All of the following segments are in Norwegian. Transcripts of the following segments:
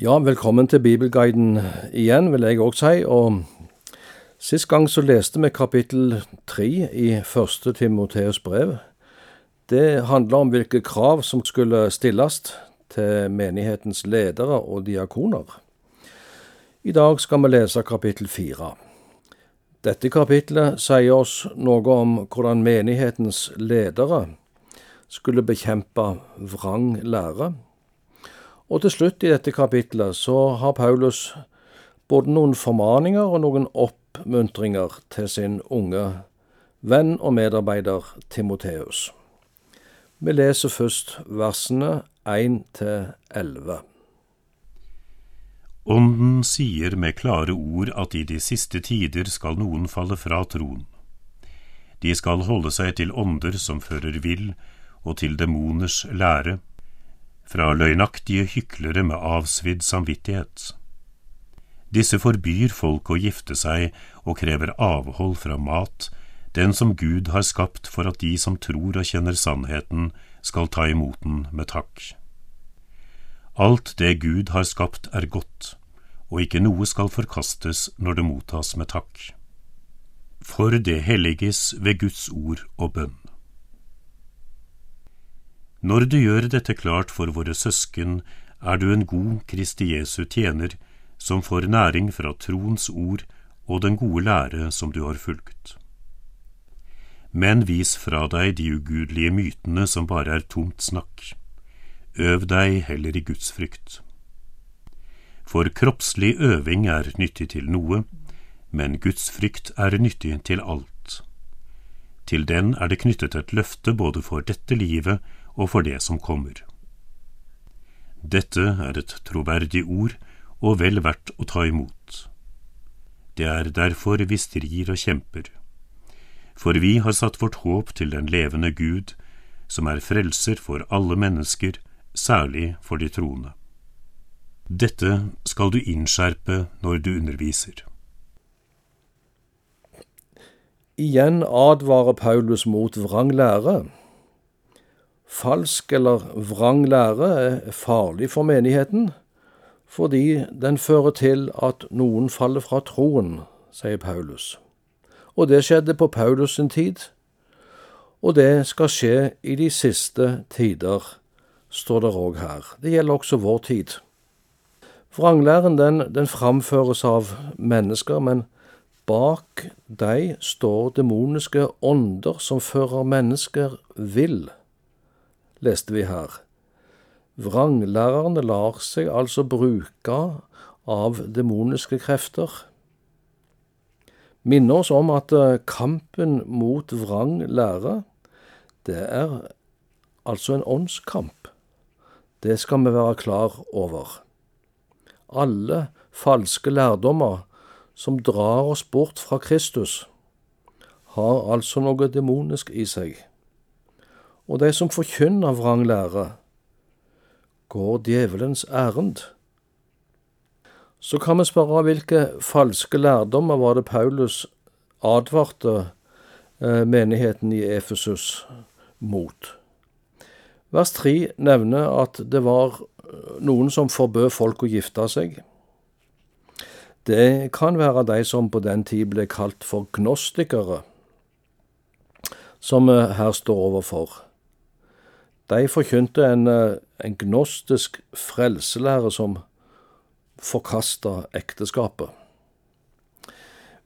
Ja, velkommen til Bibelguiden igjen, vil jeg òg si. Og sist gang så leste vi kapittel tre i første Timoteus brev. Det handler om hvilke krav som skulle stilles til menighetens ledere og diakoner. I dag skal vi lese kapittel fire. Dette kapitlet sier oss noe om hvordan menighetens ledere skulle bekjempe vrang lære og til slutt i dette kapitlet så har Paulus både noen formaninger og noen oppmuntringer til sin unge venn og medarbeider Timoteus. Vi leser først versene 1 til 11. Ånden sier med klare ord at i de siste tider skal noen falle fra troen. De skal holde seg til ånder som fører vill, og til demoners lære, fra løgnaktige hyklere med avsvidd samvittighet. Disse forbyr folk å gifte seg og krever avhold fra mat, den som Gud har skapt for at de som tror og kjenner sannheten, skal ta imot den med takk. Alt det Gud har skapt er godt, og ikke noe skal forkastes når det mottas med takk. For det helliges ved Guds ord og bønn. Når du gjør dette klart for våre søsken, er du en god Kristi Jesu tjener, som får næring fra troens ord og den gode lære som du har fulgt. Men vis fra deg de ugudelige mytene som bare er tomt snakk. Øv deg heller i Guds frykt. For kroppslig øving er nyttig til noe, men Guds frykt er nyttig til alt. Til den er det knyttet et løfte både for dette livet og for det som kommer. Dette er et troverdig ord og vel verdt å ta imot. Det er derfor vi strir og kjemper, for vi har satt vårt håp til den levende Gud, som er frelser for alle mennesker, særlig for de troende. Dette skal du innskjerpe når du underviser. Igjen advarer Paulus mot vrang lære. Falsk eller vrang lære er farlig for menigheten, fordi den fører til at noen faller fra troen, sier Paulus. Og det skjedde på Paulus sin tid, og det skal skje i de siste tider, står det òg her. Det gjelder også vår tid. Vranglæren den, den framføres av mennesker, men bak dem står demoniske ånder som fører mennesker vill leste vi her. Vranglærerne lar seg altså bruke av demoniske krefter. Minner oss om at eh, kampen mot vrang lære, det er altså en åndskamp. Det skal vi være klar over. Alle falske lærdommer som drar oss bort fra Kristus, har altså noe demonisk i seg og de som forkynner vrang lære, går djevelens ærend. Så kan vi spørre hvilke falske lærdommer var det Paulus advarte eh, menigheten i Efesus mot. Vers 3 nevner at det var eh, noen som forbød folk å gifte seg. Det kan være de som på den tid ble kalt for gnostikere, som vi her står overfor. De forkynte en, eh, en gnostisk frelselære som forkasta ekteskapet.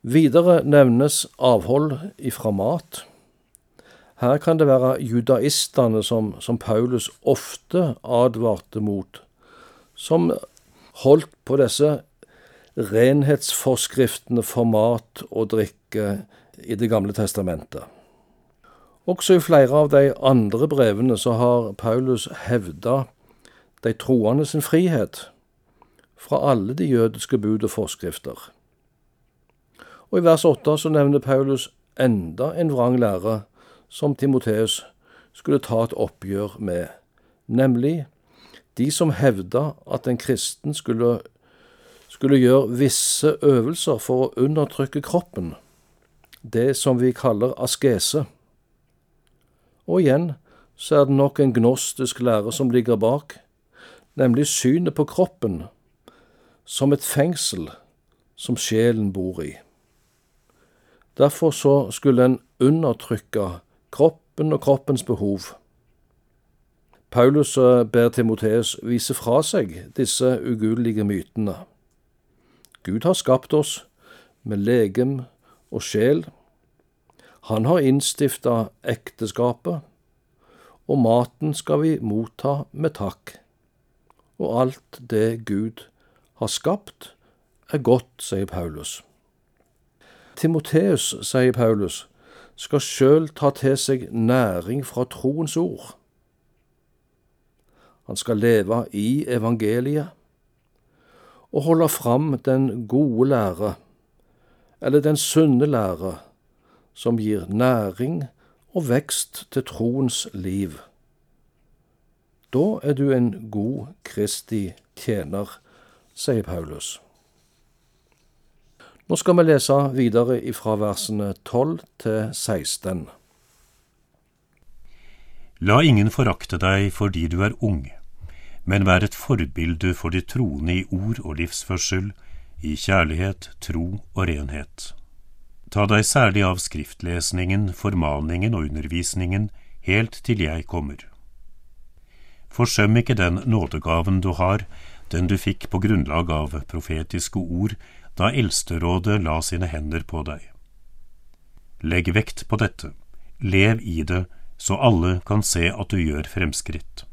Videre nevnes avhold ifra mat. Her kan det være judaistene som, som Paulus ofte advarte mot, som holdt på disse renhetsforskriftene for mat og drikke i Det gamle testamentet. Også i flere av de andre brevene så har Paulus hevda de troende sin frihet fra alle de jødiske bud og forskrifter. Og i vers åtte så nevner Paulus enda en vrang lære som Timoteus skulle ta et oppgjør med, nemlig de som hevda at en kristen skulle, skulle gjøre visse øvelser for å undertrykke kroppen, det som vi kaller askese. Og igjen så er det nok en gnostisk lære som ligger bak, nemlig synet på kroppen som et fengsel som sjelen bor i. Derfor så skulle en undertrykke kroppen og kroppens behov. Paulus ber Timoteus vise fra seg disse ugudelige mytene. Gud har skapt oss med legem og sjel. Han har innstifta ekteskapet, og maten skal vi motta med takk. Og alt det Gud har skapt, er godt, sier Paulus. Timoteus, sier Paulus, skal sjøl ta til seg næring fra troens ord. Han skal leve i evangeliet og holde fram den gode lære, eller den sunne lære, som gir næring og vekst til troens liv. Da er du en god Kristi tjener, sier Paulus. Nå skal vi lese videre ifra versene 12 til 16. La ingen forakte deg fordi du er ung, men vær et forbilde for de troende i ord og livsførsel, i kjærlighet, tro og renhet. Ta deg særlig av skriftlesningen, formaningen og undervisningen helt til jeg kommer. Forsøm ikke den nådegaven du har, den du fikk på grunnlag av profetiske ord da Eldsterådet la sine hender på deg. Legg vekt på dette, lev i det, så alle kan se at du gjør fremskritt.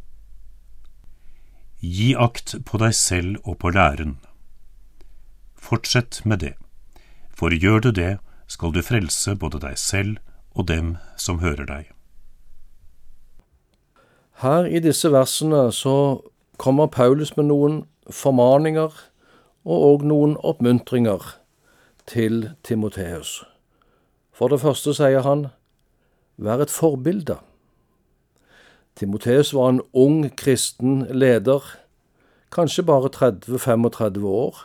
Gi akt på deg selv og på læren. Fortsett med det, for gjør du det, skal du frelse både deg selv og dem som hører deg. Her i disse versene så kommer Paulus med noen formaninger og òg noen oppmuntringer til Timoteus. For det første sier han, vær et forbilde. Timoteus var en ung kristen leder, kanskje bare 30-35 år.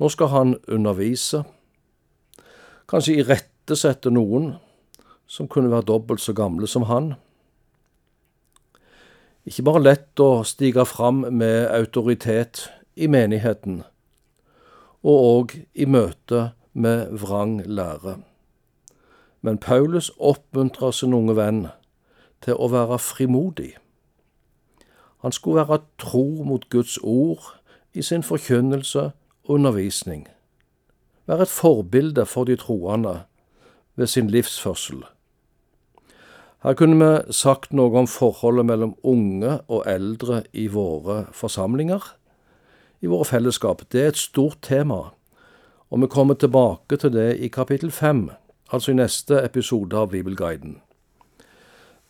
Nå skal han undervise, kanskje irettesette noen som kunne være dobbelt så gamle som han. Ikke bare lett å stige fram med autoritet i menigheten, og òg i møte med vrang lære. Men Paulus oppmuntrer sin unge venn til å være frimodig. Han skulle være tro mot Guds ord i sin forkynnelse og undervisning, være et forbilde for de troende ved sin livsførsel. Her kunne vi sagt noe om forholdet mellom unge og eldre i våre forsamlinger i våre fellesskap. Det er et stort tema, og vi kommer tilbake til det i kapittel fem, altså i neste episode av Bibelguiden.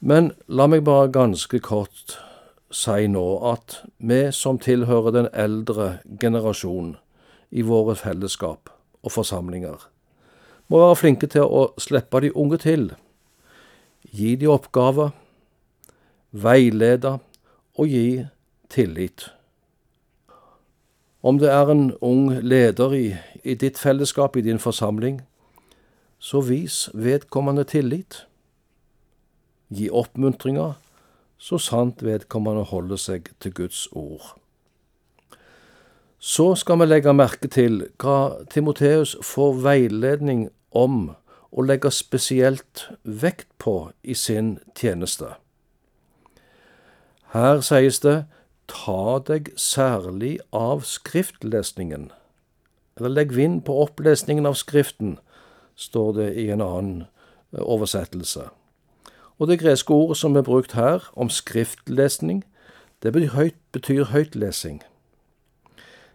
Men la meg bare ganske kort si nå at vi som tilhører den eldre generasjon i våre fellesskap og forsamlinger, må være flinke til å slippe de unge til, gi de oppgaver, veilede og gi tillit. Om det er en ung leder i, i ditt fellesskap, i din forsamling, så vis vedkommende tillit. Gi oppmuntringer, så sant vedkommende holder seg til Guds ord. Så skal vi legge merke til hva Timoteus får veiledning om og legge spesielt vekt på i sin tjeneste. Her sies det ta deg særlig av skriftlesningen, eller legg vind på opplesningen av Skriften, står det i en annen eh, oversettelse. Og det greske ordet som er brukt her, om skriftlesning, det betyr, høyt, betyr høytlesing.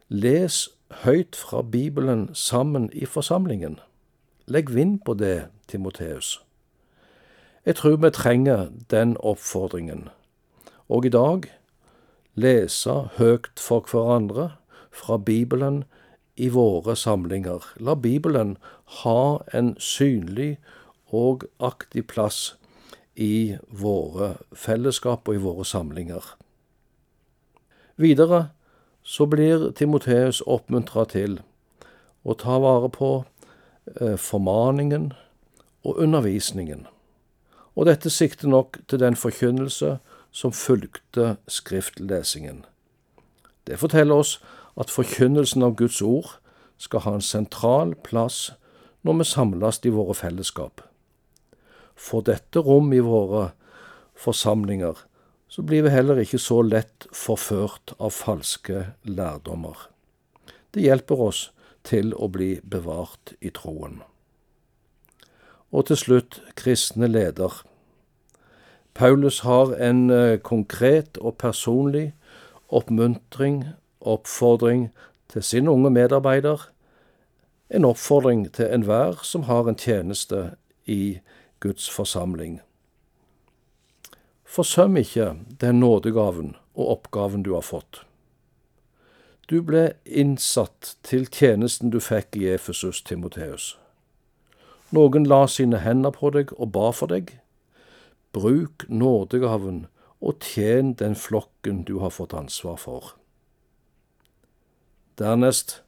Les høyt fra Bibelen sammen i forsamlingen. Legg vind på det, Timoteus. Jeg tror vi trenger den oppfordringen. Og i dag lese høyt for hverandre fra Bibelen i våre samlinger. La Bibelen ha en synlig og aktiv plass i våre fellesskap og i våre samlinger. Videre så blir Timoteus oppmuntra til å ta vare på eh, formaningen og undervisningen. Og dette sikter nok til den forkynnelse som fulgte skriftlesingen. Det forteller oss at forkynnelsen av Guds ord skal ha en sentral plass når vi samles i våre fellesskap. For dette rom i våre forsamlinger, så blir vi heller ikke så lett forført av falske lærdommer. Det hjelper oss til å bli bevart i troen. Og til slutt kristne leder. Paulus har en eh, konkret og personlig oppmuntring, oppfordring til sin unge medarbeider, en oppfordring til enhver som har en tjeneste i Guds forsamling. Forsøm ikke den nådegaven og oppgaven du har fått. Du ble innsatt til tjenesten du fikk i Efesus, Timoteus. Noen la sine hender på deg og ba for deg. Bruk nådegaven og tjen den flokken du har fått ansvar for. Dernest,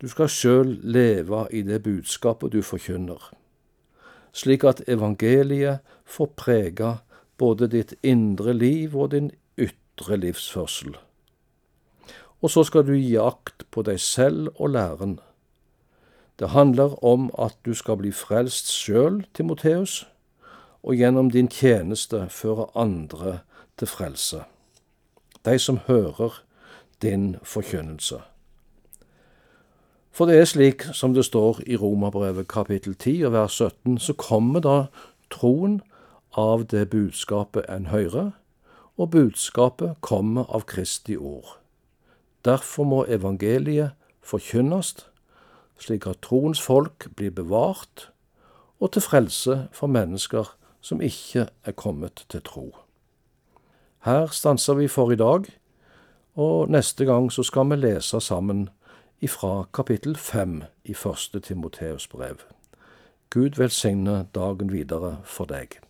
du skal sjøl leve i det budskapet du forkynner, slik at evangeliet får prege både ditt indre liv og din ytre livsførsel. Og så skal du gi akt på deg selv og læren. Det handler om at du skal bli frelst sjøl, Timoteus, og gjennom din tjeneste føre andre til frelse, de som hører din forkynnelse. For det er slik som det står i Romerbrevet kapittel 10 og vers 17, så kommer da troen av det budskapet en hører, og budskapet kommer av Kristi ord. Derfor må evangeliet forkynnes, slik at troens folk blir bevart, og til frelse for mennesker som ikke er kommet til tro. Her stanser vi for i dag, og neste gang så skal vi lese sammen ifra kapittel fem i første Timoteus brev. Gud velsigne dagen videre for deg.